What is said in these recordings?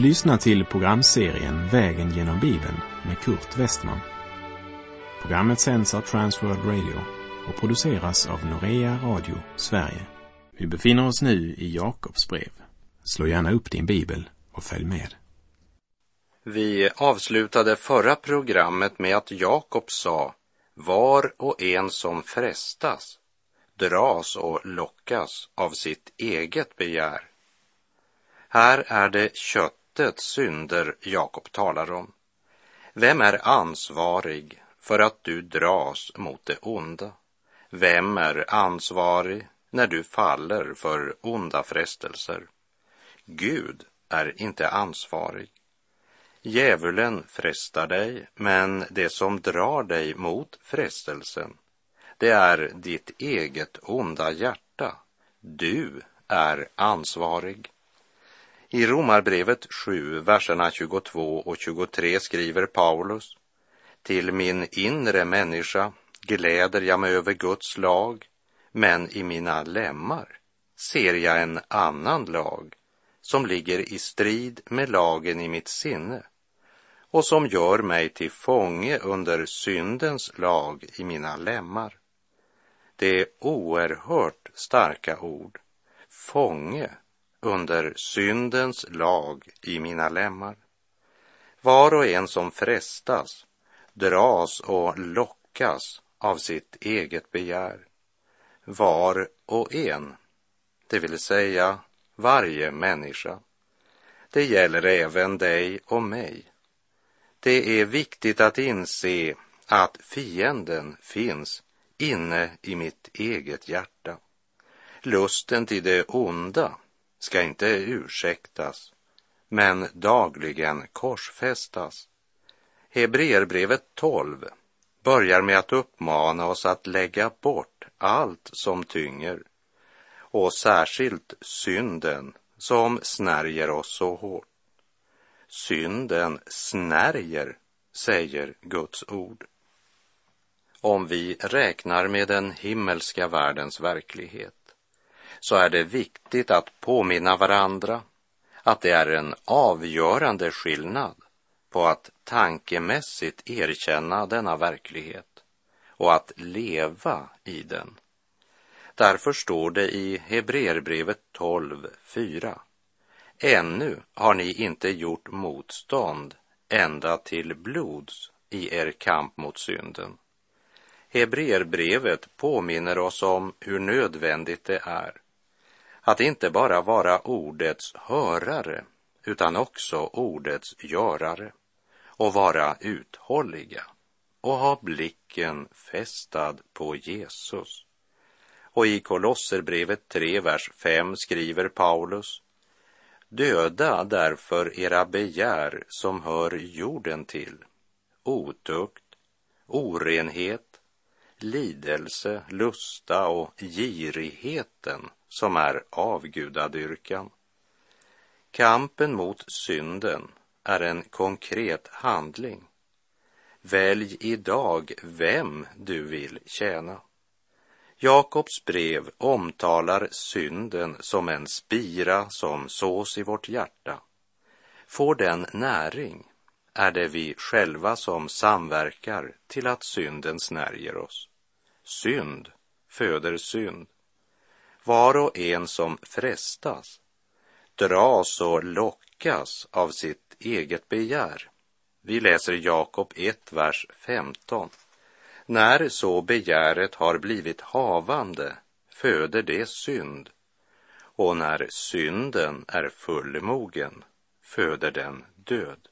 Du lyssnar till programserien Vägen genom Bibeln med Kurt Westman. Programmet sänds av Transworld Radio och produceras av Norea Radio Sverige. Vi befinner oss nu i Jakobs brev. Slå gärna upp din bibel och följ med. Vi avslutade förra programmet med att Jakob sa var och en som frestas dras och lockas av sitt eget begär. Här är det kött hjärtets synder Jakob talar om. Vem är ansvarig för att du dras mot det onda? Vem är ansvarig när du faller för onda frestelser? Gud är inte ansvarig. Djävulen frestar dig, men det som drar dig mot frestelsen, det är ditt eget onda hjärta. Du är ansvarig. I Romarbrevet 7, verserna 22 och 23 skriver Paulus Till min inre människa gläder jag mig över Guds lag, men i mina lemmar ser jag en annan lag som ligger i strid med lagen i mitt sinne och som gör mig till fånge under syndens lag i mina lemmar. Det är oerhört starka ord. Fånge under syndens lag i mina lemmar. Var och en som frestas dras och lockas av sitt eget begär. Var och en, det vill säga varje människa. Det gäller även dig och mig. Det är viktigt att inse att fienden finns inne i mitt eget hjärta. Lusten till det onda ska inte ursäktas, men dagligen korsfästas. Hebreerbrevet 12 börjar med att uppmana oss att lägga bort allt som tynger och särskilt synden som snärjer oss så hårt. Synden snärjer, säger Guds ord. Om vi räknar med den himmelska världens verklighet så är det viktigt att påminna varandra att det är en avgörande skillnad på att tankemässigt erkänna denna verklighet och att leva i den. Därför står det i Hebreerbrevet 12.4. Ännu har ni inte gjort motstånd ända till blods i er kamp mot synden. Hebreerbrevet påminner oss om hur nödvändigt det är att inte bara vara ordets hörare utan också ordets görare och vara uthålliga och ha blicken fästad på Jesus. Och i Kolosserbrevet 3, vers 5 skriver Paulus Döda därför era begär som hör jorden till, otukt, orenhet, lidelse, lusta och girigheten som är avgudadyrkan. Kampen mot synden är en konkret handling. Välj idag vem du vill tjäna. Jakobs brev omtalar synden som en spira som sås i vårt hjärta. Får den näring är det vi själva som samverkar till att synden snärjer oss. Synd föder synd. Var och en som frestas dras och lockas av sitt eget begär. Vi läser Jakob 1, vers 15. När så begäret har blivit havande föder det synd och när synden är fullmogen föder den död.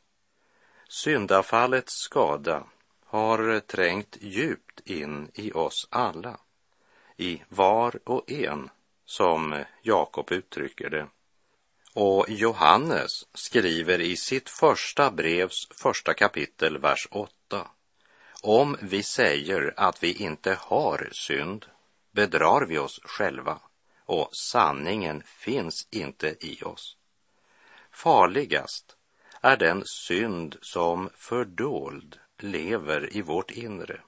Syndafallets skada har trängt djupt in i oss alla, i var och en som Jakob uttrycker det. Och Johannes skriver i sitt första brevs första kapitel, vers 8. Om vi säger att vi inte har synd bedrar vi oss själva och sanningen finns inte i oss. Farligast är den synd som fördold lever i vårt inre.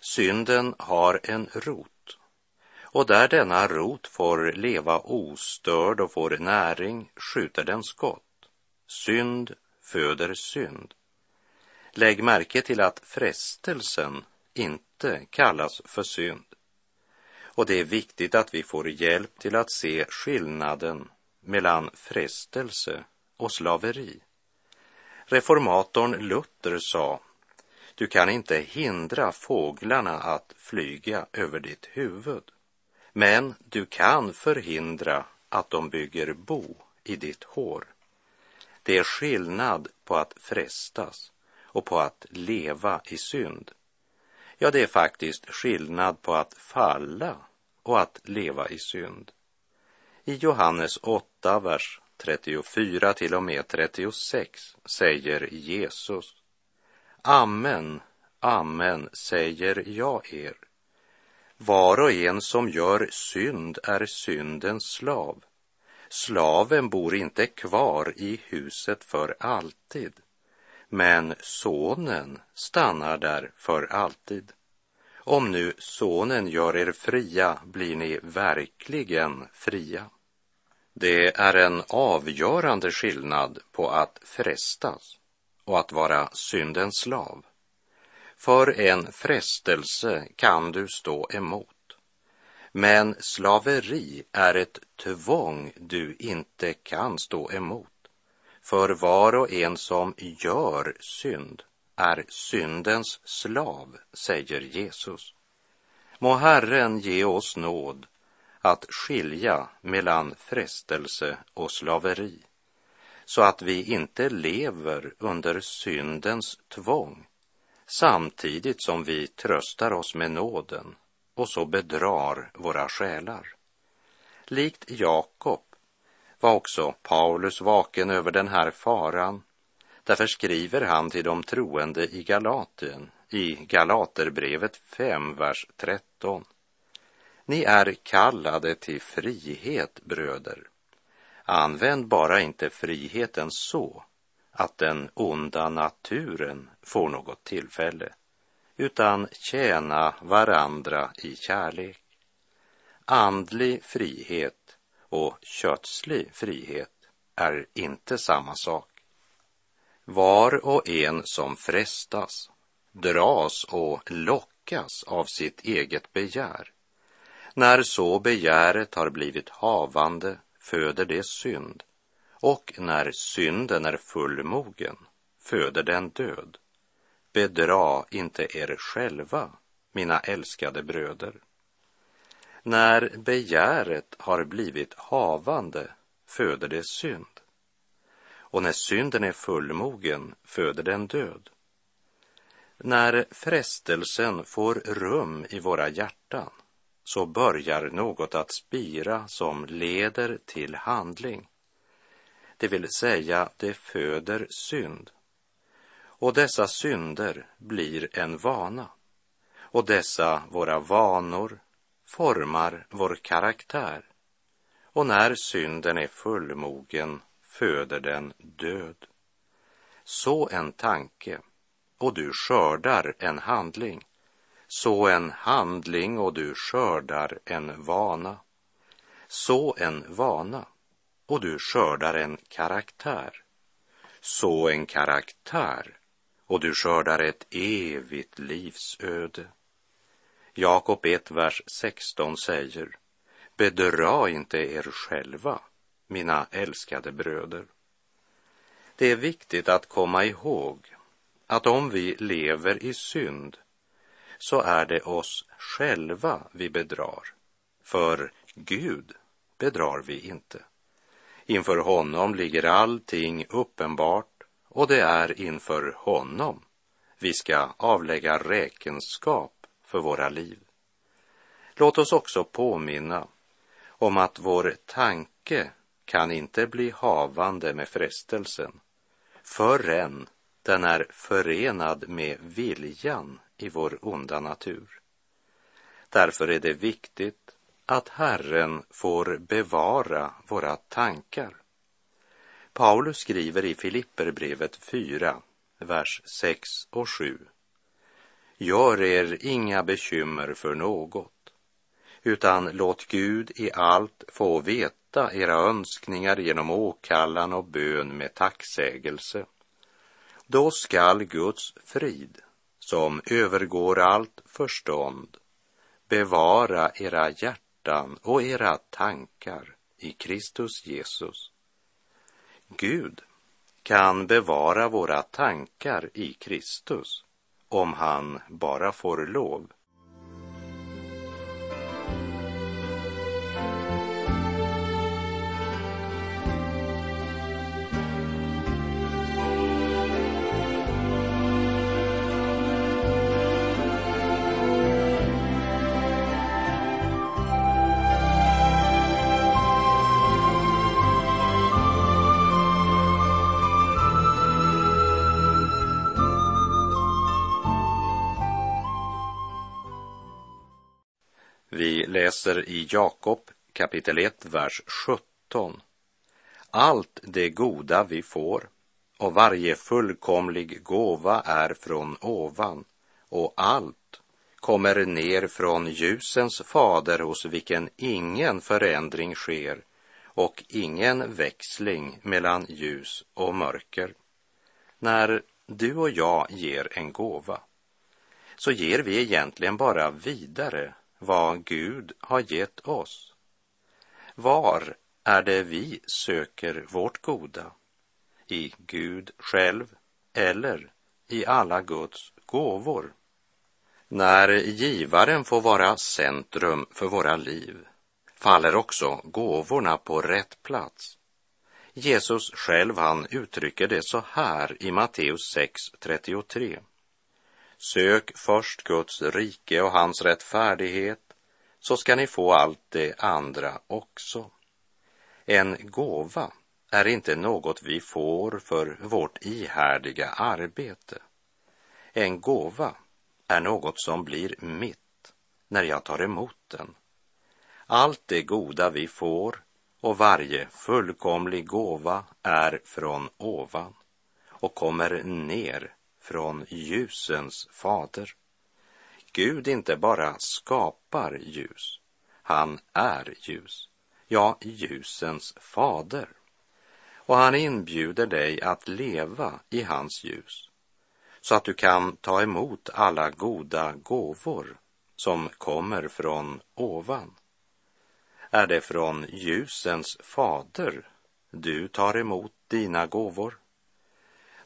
Synden har en rot och där denna rot får leva ostörd och får näring skjuter den skott. Synd föder synd. Lägg märke till att frestelsen inte kallas för synd. Och det är viktigt att vi får hjälp till att se skillnaden mellan frestelse och slaveri. Reformatorn Luther sa, du kan inte hindra fåglarna att flyga över ditt huvud, men du kan förhindra att de bygger bo i ditt hår. Det är skillnad på att frestas och på att leva i synd. Ja, det är faktiskt skillnad på att falla och att leva i synd. I Johannes 8, vers 34 till och med 36 säger Jesus Amen, amen säger jag er. Var och en som gör synd är syndens slav. Slaven bor inte kvar i huset för alltid, men sonen stannar där för alltid. Om nu sonen gör er fria blir ni verkligen fria. Det är en avgörande skillnad på att frestas och att vara syndens slav. För en frestelse kan du stå emot. Men slaveri är ett tvång du inte kan stå emot. För var och en som gör synd är syndens slav, säger Jesus. Må Herren ge oss nåd att skilja mellan frestelse och slaveri så att vi inte lever under syndens tvång samtidigt som vi tröstar oss med nåden och så bedrar våra själar. Likt Jakob var också Paulus vaken över den här faran. Därför skriver han till de troende i Galatien i Galaterbrevet 5, vers 13. Ni är kallade till frihet, bröder. Använd bara inte friheten så att den onda naturen får något tillfälle, utan tjäna varandra i kärlek. Andlig frihet och kötslig frihet är inte samma sak. Var och en som frestas, dras och lockas av sitt eget begär. När så begäret har blivit havande föder det synd och när synden är fullmogen föder den död. Bedra inte er själva, mina älskade bröder. När begäret har blivit havande föder det synd. Och när synden är fullmogen föder den död. När frestelsen får rum i våra hjärtan så börjar något att spira som leder till handling. Det vill säga, det föder synd. Och dessa synder blir en vana. Och dessa våra vanor formar vår karaktär. Och när synden är fullmogen föder den död. Så en tanke, och du skördar en handling. Så en handling och du skördar en vana. Så en vana och du skördar en karaktär. Så en karaktär och du skördar ett evigt livsöde. Jakob 1, vers 16 säger Bedra inte er själva, mina älskade bröder. Det är viktigt att komma ihåg att om vi lever i synd så är det oss själva vi bedrar. För Gud bedrar vi inte. Inför honom ligger allting uppenbart och det är inför honom vi ska avlägga räkenskap för våra liv. Låt oss också påminna om att vår tanke kan inte bli havande med frestelsen förrän den är förenad med viljan i vår onda natur. Därför är det viktigt att Herren får bevara våra tankar. Paulus skriver i Filipperbrevet 4, vers 6 och 7. Gör er inga bekymmer för något, utan låt Gud i allt få veta era önskningar genom åkallan och bön med tacksägelse. Då skall Guds frid, som övergår allt förstånd, bevara era hjärtan och era tankar i Kristus Jesus. Gud kan bevara våra tankar i Kristus om han bara får lov. Läser i Jakob kapitel 1, vers 17. Allt det goda vi får och varje fullkomlig gåva är från ovan och allt kommer ner från ljusens fader hos vilken ingen förändring sker och ingen växling mellan ljus och mörker. När du och jag ger en gåva så ger vi egentligen bara vidare vad Gud har gett oss. Var är det vi söker vårt goda? I Gud själv eller i alla Guds gåvor? När givaren får vara centrum för våra liv faller också gåvorna på rätt plats. Jesus själv han uttrycker det så här i Matteus 6.33. Sök först Guds rike och hans rättfärdighet så ska ni få allt det andra också. En gåva är inte något vi får för vårt ihärdiga arbete. En gåva är något som blir mitt när jag tar emot den. Allt det goda vi får och varje fullkomlig gåva är från ovan och kommer ner från ljusens fader. Gud inte bara skapar ljus, han är ljus, ja, ljusens fader. Och han inbjuder dig att leva i hans ljus, så att du kan ta emot alla goda gåvor som kommer från ovan. Är det från ljusens fader du tar emot dina gåvor?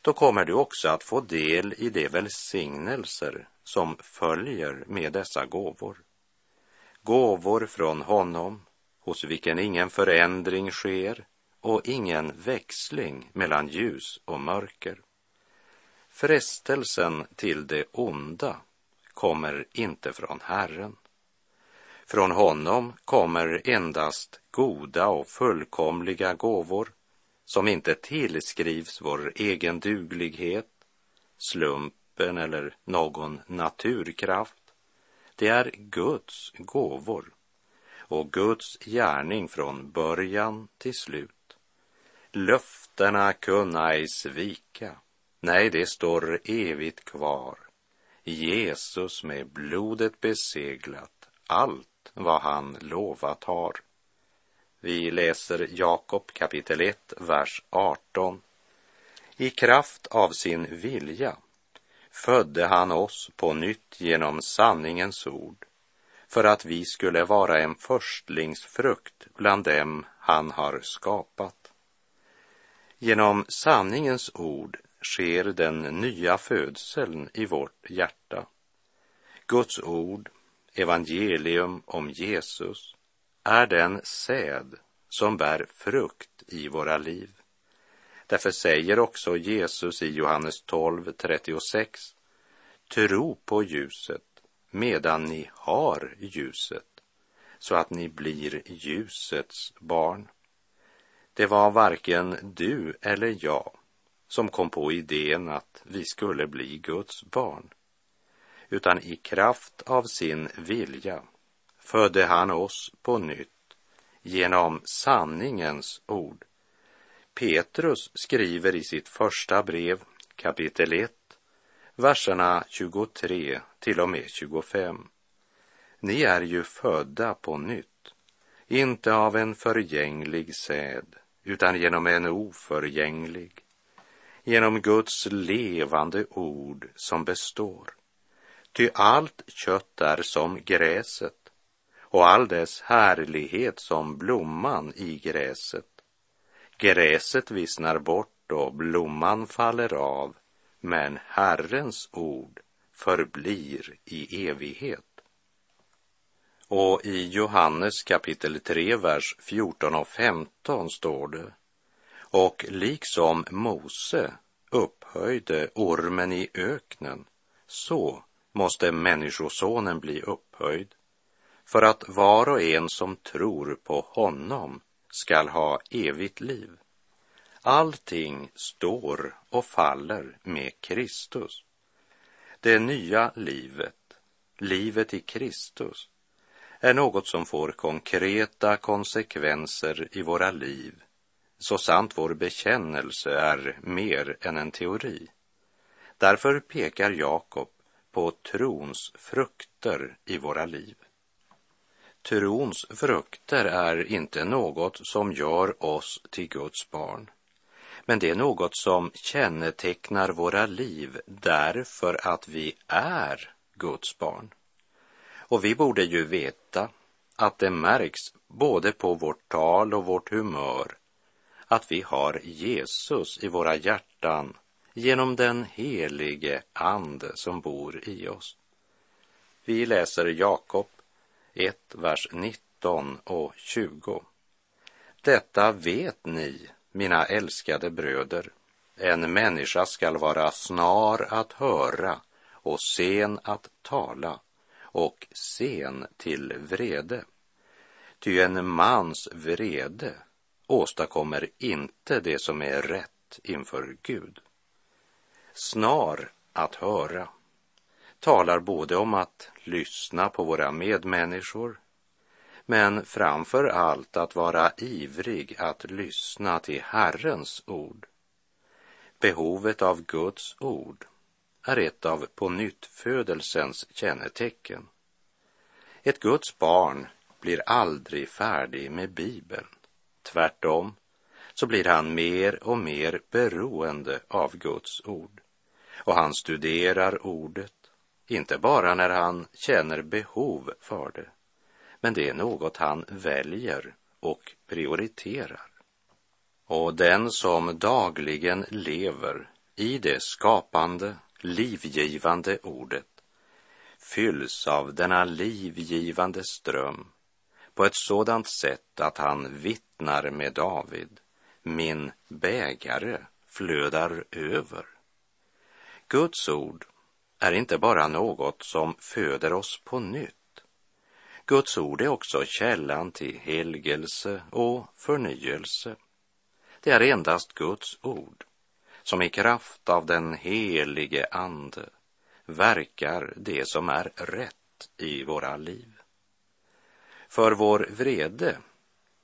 Då kommer du också att få del i de välsignelser som följer med dessa gåvor. Gåvor från honom, hos vilken ingen förändring sker och ingen växling mellan ljus och mörker. Frestelsen till det onda kommer inte från Herren. Från honom kommer endast goda och fullkomliga gåvor som inte tillskrivs vår egen duglighet, slumpen eller någon naturkraft. Det är Guds gåvor och Guds gärning från början till slut. Löftena kunna ej svika. Nej, det står evigt kvar. Jesus med blodet beseglat allt vad han lovat har. Vi läser Jakob kapitel 1, vers 18. I kraft av sin vilja födde han oss på nytt genom sanningens ord för att vi skulle vara en förstlingsfrukt bland dem han har skapat. Genom sanningens ord sker den nya födseln i vårt hjärta. Guds ord, evangelium om Jesus, är den säd som bär frukt i våra liv. Därför säger också Jesus i Johannes 12, 36, tro på ljuset medan ni har ljuset, så att ni blir ljusets barn. Det var varken du eller jag som kom på idén att vi skulle bli Guds barn, utan i kraft av sin vilja födde han oss på nytt genom sanningens ord. Petrus skriver i sitt första brev, kapitel 1, verserna 23 till och med 25. Ni är ju födda på nytt. inte av en förgänglig säd, utan genom en oförgänglig, genom Guds levande ord som består. Ty allt kött är som gräset och all dess härlighet som blomman i gräset. Gräset vissnar bort och blomman faller av, men Herrens ord förblir i evighet. Och i Johannes kapitel 3, vers 14 och 15 står det och liksom Mose upphöjde ormen i öknen, så måste Människosonen bli upphöjd för att var och en som tror på honom skall ha evigt liv. Allting står och faller med Kristus. Det nya livet, livet i Kristus, är något som får konkreta konsekvenser i våra liv, så sant vår bekännelse är mer än en teori. Därför pekar Jakob på trons frukter i våra liv. Trons frukter är inte något som gör oss till Guds barn, men det är något som kännetecknar våra liv därför att vi är Guds barn. Och vi borde ju veta att det märks både på vårt tal och vårt humör att vi har Jesus i våra hjärtan genom den helige Ande som bor i oss. Vi läser Jakob 1, vers 19 och 20. Detta vet ni, mina älskade bröder, en människa skall vara snar att höra och sen att tala och sen till vrede. Ty en mans vrede åstadkommer inte det som är rätt inför Gud. Snar att höra talar både om att lyssna på våra medmänniskor men framför allt att vara ivrig att lyssna till Herrens ord. Behovet av Guds ord är ett av på födelsens kännetecken. Ett Guds barn blir aldrig färdig med Bibeln. Tvärtom så blir han mer och mer beroende av Guds ord. Och han studerar ordet, inte bara när han känner behov för det, men det är något han väljer och prioriterar. Och den som dagligen lever i det skapande, livgivande ordet fylls av denna livgivande ström på ett sådant sätt att han vittnar med David, min bägare flödar över. Guds ord är inte bara något som föder oss på nytt. Guds ord är också källan till helgelse och förnyelse. Det är endast Guds ord som i kraft av den helige Ande verkar det som är rätt i våra liv. För vår vrede,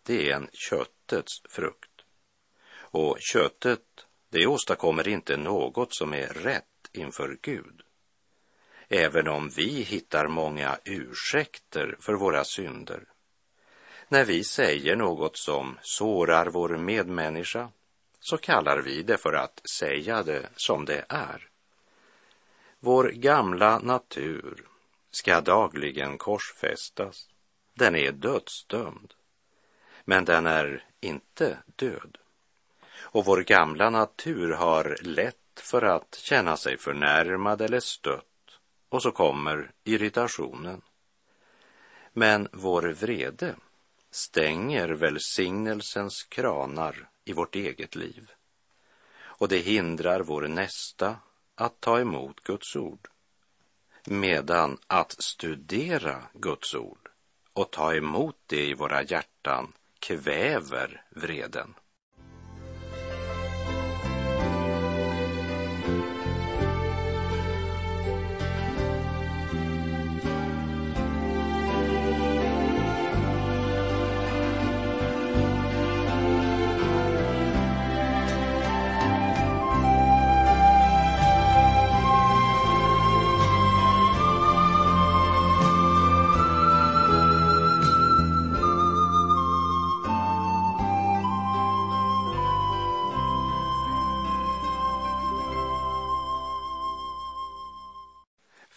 det är en köttets frukt. Och köttet, det åstadkommer inte något som är rätt inför Gud. Även om vi hittar många ursäkter för våra synder. När vi säger något som sårar vår medmänniska så kallar vi det för att säga det som det är. Vår gamla natur ska dagligen korsfästas. Den är dödsdömd, men den är inte död. Och vår gamla natur har lätt för att känna sig förnärmad eller stött och så kommer irritationen. Men vår vrede stänger välsignelsens kranar i vårt eget liv och det hindrar vår nästa att ta emot Guds ord. Medan att studera Guds ord och ta emot det i våra hjärtan kväver vreden.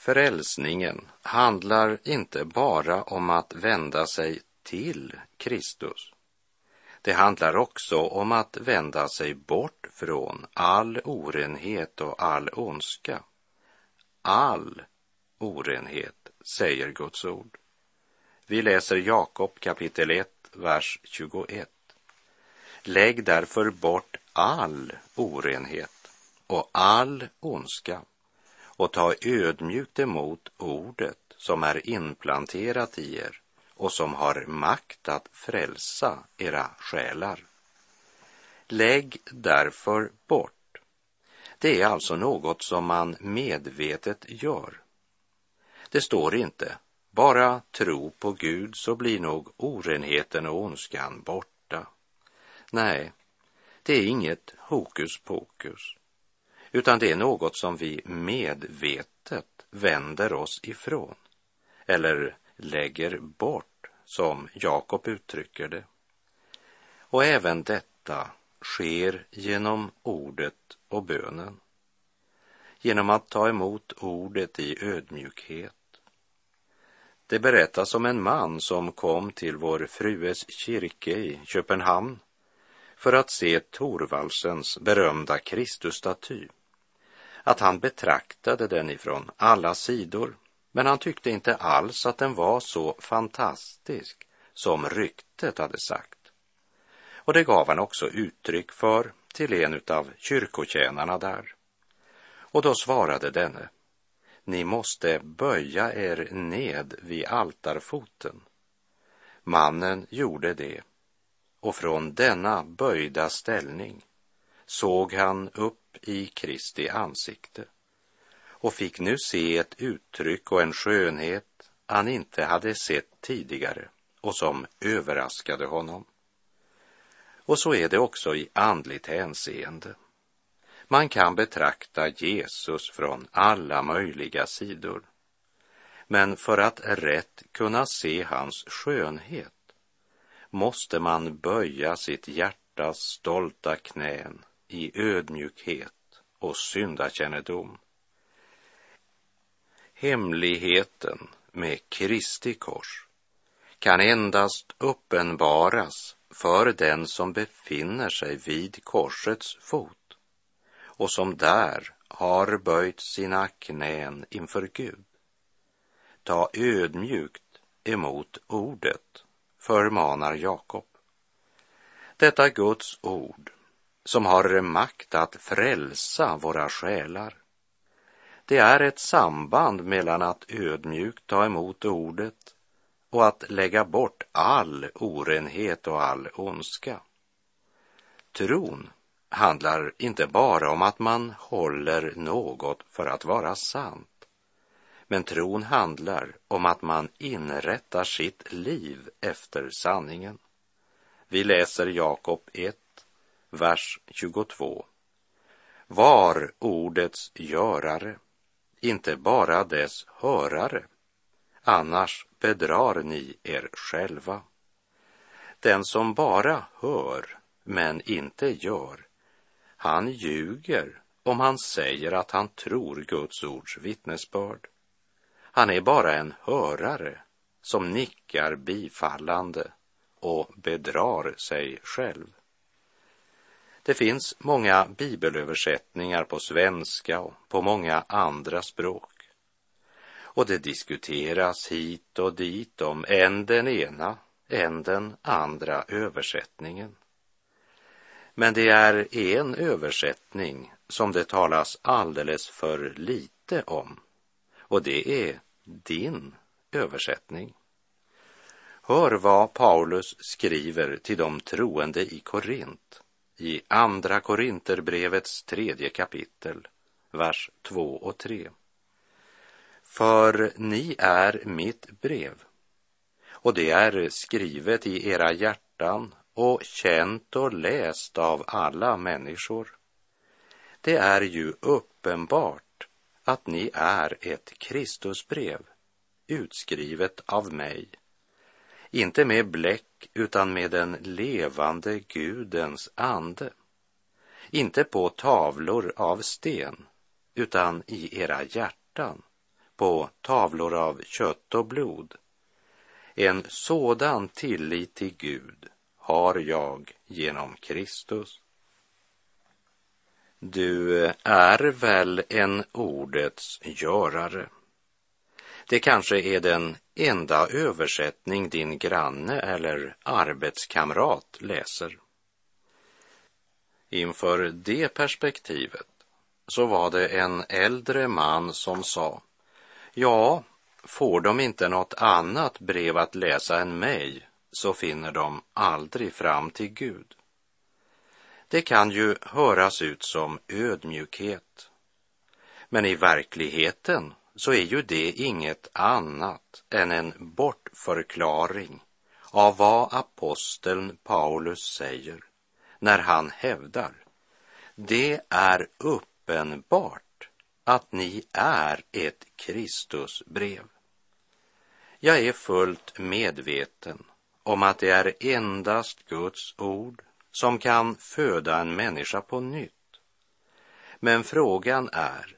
Frälsningen handlar inte bara om att vända sig till Kristus. Det handlar också om att vända sig bort från all orenhet och all ondska. All orenhet, säger Guds ord. Vi läser Jakob kapitel 1, vers 21. Lägg därför bort all orenhet och all ondska och ta ödmjukt emot ordet som är inplanterat i er och som har makt att frälsa era själar. Lägg därför bort. Det är alltså något som man medvetet gör. Det står inte bara tro på Gud så blir nog orenheten och ondskan borta. Nej, det är inget hokus pokus, utan det är något som vi medvetet vänder oss ifrån eller lägger bort, som Jakob uttrycker det. Och även detta sker genom ordet och bönen. Genom att ta emot ordet i ödmjukhet det berättas om en man som kom till vår frues kyrka i Köpenhamn för att se Thorvaldsens berömda Kristusstaty. Att han betraktade den ifrån alla sidor, men han tyckte inte alls att den var så fantastisk som ryktet hade sagt. Och det gav han också uttryck för till en av kyrkotjänarna där. Och då svarade denne, ni måste böja er ned vid altarfoten. Mannen gjorde det och från denna böjda ställning såg han upp i Kristi ansikte och fick nu se ett uttryck och en skönhet han inte hade sett tidigare och som överraskade honom. Och så är det också i andligt hänseende. Man kan betrakta Jesus från alla möjliga sidor. Men för att rätt kunna se hans skönhet måste man böja sitt hjärtas stolta knän i ödmjukhet och syndakännedom. Hemligheten med Kristi kors kan endast uppenbaras för den som befinner sig vid korsets fot och som där har böjt sina knän inför Gud. Ta ödmjukt emot ordet, förmanar Jakob. Detta Guds ord som har makt att frälsa våra själar. Det är ett samband mellan att ödmjukt ta emot ordet och att lägga bort all orenhet och all ondska. Tron handlar inte bara om att man håller något för att vara sant. Men tron handlar om att man inrättar sitt liv efter sanningen. Vi läser Jakob 1, vers 22. Var ordets görare, inte bara dess hörare, annars bedrar ni er själva. Den som bara hör men inte gör han ljuger om han säger att han tror Guds ords vittnesbörd. Han är bara en hörare som nickar bifallande och bedrar sig själv. Det finns många bibelöversättningar på svenska och på många andra språk. Och det diskuteras hit och dit om än den ena, än den andra översättningen. Men det är en översättning som det talas alldeles för lite om. Och det är din översättning. Hör vad Paulus skriver till de troende i Korint i Andra Korinterbrevets tredje kapitel, vers 2 och 3. För ni är mitt brev, och det är skrivet i era hjärtan och känt och läst av alla människor. Det är ju uppenbart att ni är ett Kristusbrev, utskrivet av mig, inte med bläck utan med den levande Gudens ande, inte på tavlor av sten, utan i era hjärtan, på tavlor av kött och blod. En sådan tillit till Gud har jag genom Kristus. Du är väl en ordets görare. Det kanske är den enda översättning din granne eller arbetskamrat läser. Inför det perspektivet så var det en äldre man som sa, ja, får de inte något annat brev att läsa än mig så finner de aldrig fram till Gud. Det kan ju höras ut som ödmjukhet. Men i verkligheten så är ju det inget annat än en bortförklaring av vad aposteln Paulus säger när han hävdar det är uppenbart att ni är ett Kristusbrev. Jag är fullt medveten om att det är endast Guds ord som kan föda en människa på nytt. Men frågan är,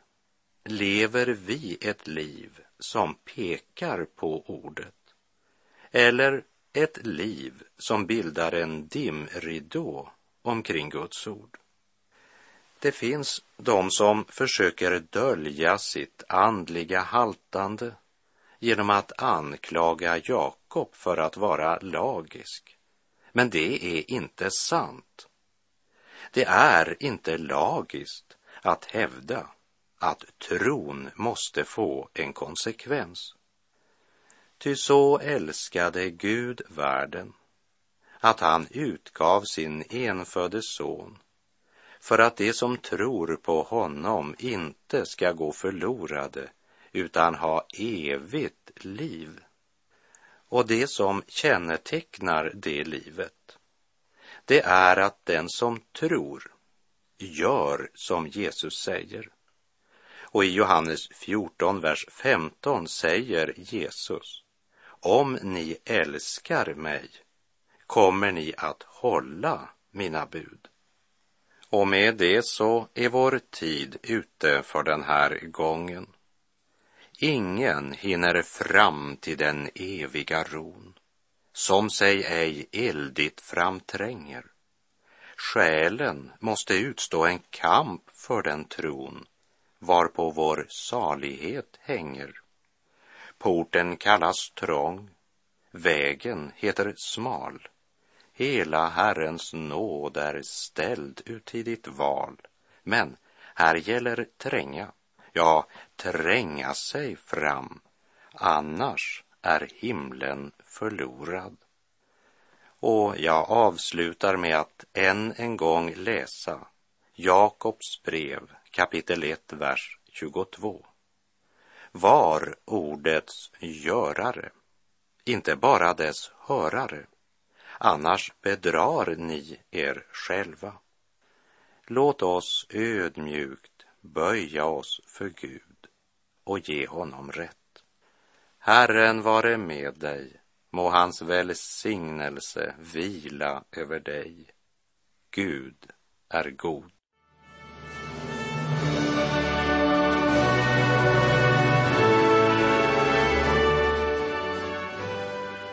lever vi ett liv som pekar på ordet? Eller ett liv som bildar en dimridå omkring Guds ord? Det finns de som försöker dölja sitt andliga haltande genom att anklaga Jakob för att vara lagisk. Men det är inte sant. Det är inte lagiskt att hävda att tron måste få en konsekvens. Ty så älskade Gud världen att han utgav sin enfödde son för att de som tror på honom inte ska gå förlorade utan ha evigt liv. Och det som kännetecknar det livet, det är att den som tror gör som Jesus säger. Och i Johannes 14, vers 15 säger Jesus, om ni älskar mig kommer ni att hålla mina bud. Och med det så är vår tid ute för den här gången. Ingen hinner fram till den eviga ron, som sig ej eldigt framtränger. Själen måste utstå en kamp för den tron, varpå vår salighet hänger. Porten kallas trång, vägen heter smal. Hela Herrens nåd är ställd uti ditt val. Men här gäller tränga, ja, tränga sig fram. Annars är himlen förlorad. Och jag avslutar med att än en gång läsa Jakobs brev kapitel 1, vers 22. Var ordets görare, inte bara dess hörare annars bedrar ni er själva. Låt oss ödmjukt böja oss för Gud och ge honom rätt. Herren vare med dig, må hans välsignelse vila över dig. Gud är god.